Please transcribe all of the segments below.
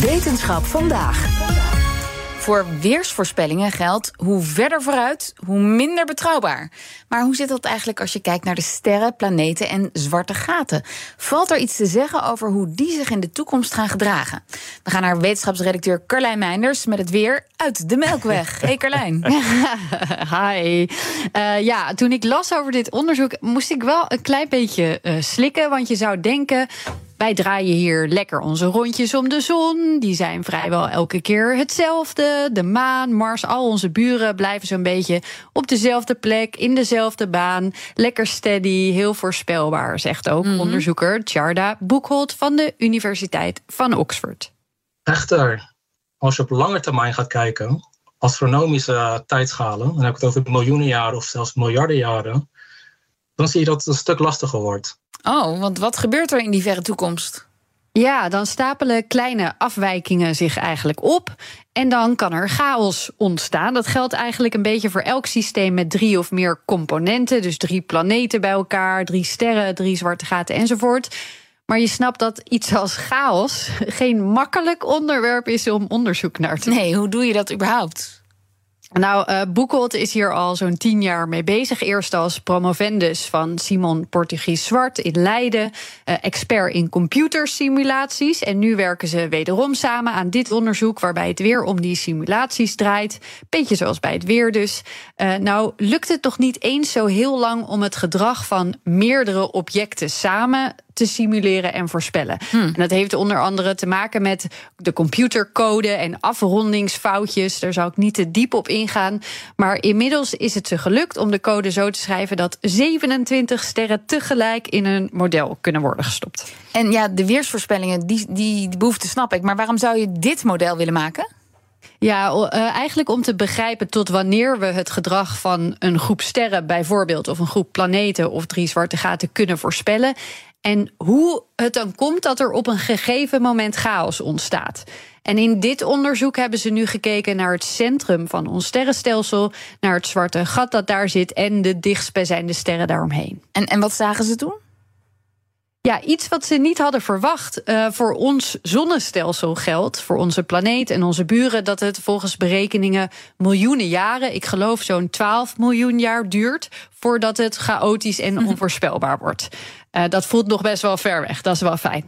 Wetenschap vandaag. Voor weersvoorspellingen geldt hoe verder vooruit, hoe minder betrouwbaar. Maar hoe zit dat eigenlijk als je kijkt naar de sterren, planeten en zwarte gaten? Valt er iets te zeggen over hoe die zich in de toekomst gaan gedragen? We gaan naar wetenschapsredacteur Carlijn Meinders met het weer uit de Melkweg. Hey Carlijn. Hi. Uh, ja, toen ik las over dit onderzoek moest ik wel een klein beetje uh, slikken. Want je zou denken, wij draaien hier lekker onze rondjes om de zon. Die zijn vrijwel elke keer hetzelfde. De maan, Mars, al onze buren blijven zo'n beetje op dezelfde plek, in dezelfde baan. Lekker steady, heel voorspelbaar, zegt ook mm -hmm. onderzoeker Charda Boekholt van de Universiteit van Oxford. Echter, als je op lange termijn gaat kijken, astronomische tijdschalen, dan heb ik het over miljoenen jaren of zelfs miljarden jaren, dan zie je dat het een stuk lastiger wordt. Oh, want wat gebeurt er in die verre toekomst? Ja, dan stapelen kleine afwijkingen zich eigenlijk op. En dan kan er chaos ontstaan. Dat geldt eigenlijk een beetje voor elk systeem met drie of meer componenten. Dus drie planeten bij elkaar, drie sterren, drie zwarte gaten enzovoort. Maar je snapt dat iets als chaos geen makkelijk onderwerp is om onderzoek naar te doen. Nee, hoe doe je dat überhaupt? Nou, uh, Boekholt is hier al zo'n tien jaar mee bezig. Eerst als promovendus van Simon Portugies Zwart in Leiden. Uh, expert in computersimulaties. En nu werken ze wederom samen aan dit onderzoek... waarbij het weer om die simulaties draait. Beetje zoals bij het weer dus. Uh, nou, lukt het toch niet eens zo heel lang... om het gedrag van meerdere objecten samen te simuleren en voorspellen. Hmm. En dat heeft onder andere te maken met de computercode en afrondingsfoutjes. Daar zou ik niet te diep op ingaan. Maar inmiddels is het ze gelukt om de code zo te schrijven dat 27 sterren tegelijk in een model kunnen worden gestopt. En ja, de weersvoorspellingen, die, die, die behoefte snap ik. Maar waarom zou je dit model willen maken? Ja, uh, eigenlijk om te begrijpen tot wanneer we het gedrag van een groep sterren, bijvoorbeeld, of een groep planeten of drie zwarte gaten kunnen voorspellen. En hoe het dan komt dat er op een gegeven moment chaos ontstaat. En in dit onderzoek hebben ze nu gekeken naar het centrum van ons sterrenstelsel, naar het zwarte gat dat daar zit en de dichtstbijzijnde sterren daaromheen. En, en wat zagen ze toen? Ja, iets wat ze niet hadden verwacht. Uh, voor ons zonnestelsel geldt, voor onze planeet en onze buren, dat het volgens berekeningen miljoenen jaren, ik geloof zo'n 12 miljoen jaar duurt, voordat het chaotisch en mhm. onvoorspelbaar wordt. Uh, dat voelt nog best wel ver weg, dat is wel fijn.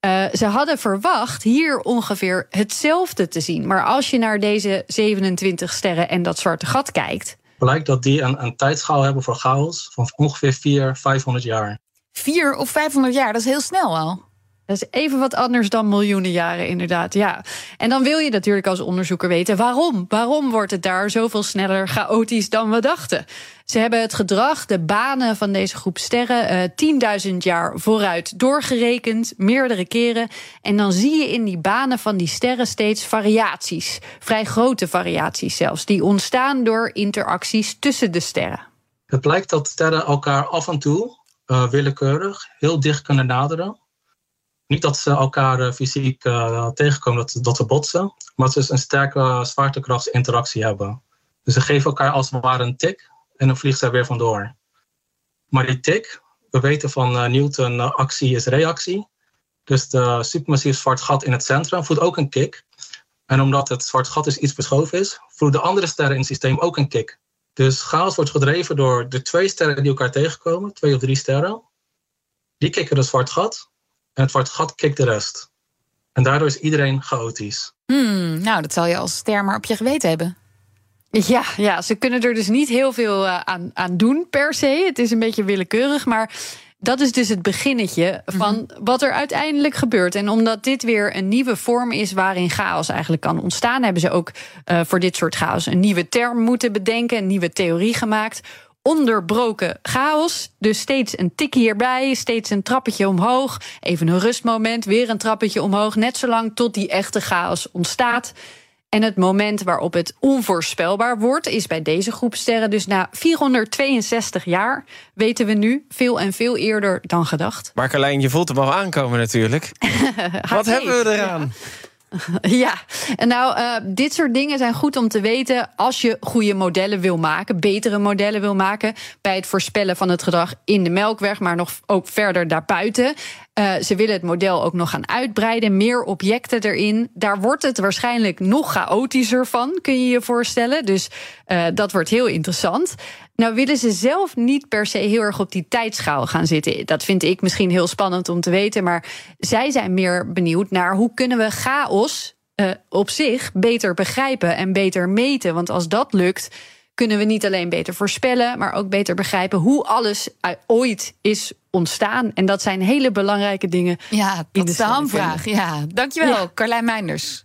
Uh, ze hadden verwacht hier ongeveer hetzelfde te zien. Maar als je naar deze 27 sterren en dat zwarte gat kijkt. Blijkt dat die een, een tijdschaal hebben voor chaos van ongeveer 400, 500 jaar. 4 of 500 jaar, dat is heel snel al. Dat is even wat anders dan miljoenen jaren, inderdaad. Ja. En dan wil je natuurlijk als onderzoeker weten waarom. Waarom wordt het daar zoveel sneller chaotisch dan we dachten? Ze hebben het gedrag, de banen van deze groep sterren, uh, 10.000 jaar vooruit doorgerekend, meerdere keren. En dan zie je in die banen van die sterren steeds variaties. Vrij grote variaties zelfs, die ontstaan door interacties tussen de sterren. Het blijkt dat sterren elkaar af en toe uh, willekeurig heel dicht kunnen naderen niet dat ze elkaar uh, fysiek uh, tegenkomen, dat, dat ze botsen, maar dat ze een sterke zwaartekrachtsinteractie hebben. Dus ze geven elkaar als het ware een tik en dan vliegt er weer vandoor. Maar die tik, we weten van Newton, actie is reactie. Dus de supermassief zwart gat in het centrum voelt ook een kick. En omdat het zwart gat dus iets verschoven is, voelen de andere sterren in het systeem ook een kick. Dus chaos wordt gedreven door de twee sterren die elkaar tegenkomen, twee of drie sterren. Die kicken het zwart gat en het zwarte gat kikt de rest. En daardoor is iedereen chaotisch. Hmm, nou, dat zal je als ster maar op je geweten hebben. Ja, ja, ze kunnen er dus niet heel veel eh, aan, aan doen per se. Het is een beetje willekeurig, maar dat is dus het beginnetje van mhm. wat er uiteindelijk gebeurt. En omdat dit weer een nieuwe vorm is waarin chaos eigenlijk kan ontstaan, hebben ze ook uh, voor dit soort chaos een nieuwe term moeten bedenken, een nieuwe theorie gemaakt onderbroken chaos. Dus steeds een tikje hierbij, steeds een trappetje omhoog. Even een rustmoment, weer een trappetje omhoog. Net zolang tot die echte chaos ontstaat. En het moment waarop het onvoorspelbaar wordt, is bij deze groep sterren dus na 462 jaar, weten we nu, veel en veel eerder dan gedacht. Maar Carlijn, je voelt hem al aankomen natuurlijk. Wat hebben we eraan? Ja, en nou, uh, dit soort dingen zijn goed om te weten als je goede modellen wil maken, betere modellen wil maken bij het voorspellen van het gedrag in de melkweg, maar nog ook verder daarbuiten. Uh, ze willen het model ook nog gaan uitbreiden, meer objecten erin. Daar wordt het waarschijnlijk nog chaotischer van, kun je je voorstellen. Dus uh, dat wordt heel interessant. Nou willen ze zelf niet per se heel erg op die tijdschaal gaan zitten. Dat vind ik misschien heel spannend om te weten. Maar zij zijn meer benieuwd naar hoe kunnen we chaos uh, op zich beter begrijpen en beter meten. Want als dat lukt, kunnen we niet alleen beter voorspellen, maar ook beter begrijpen hoe alles ooit is ontstaan. En dat zijn hele belangrijke dingen. Ja, dat is de hamvraag. Ja, dankjewel, ja. Carlijn Meinders.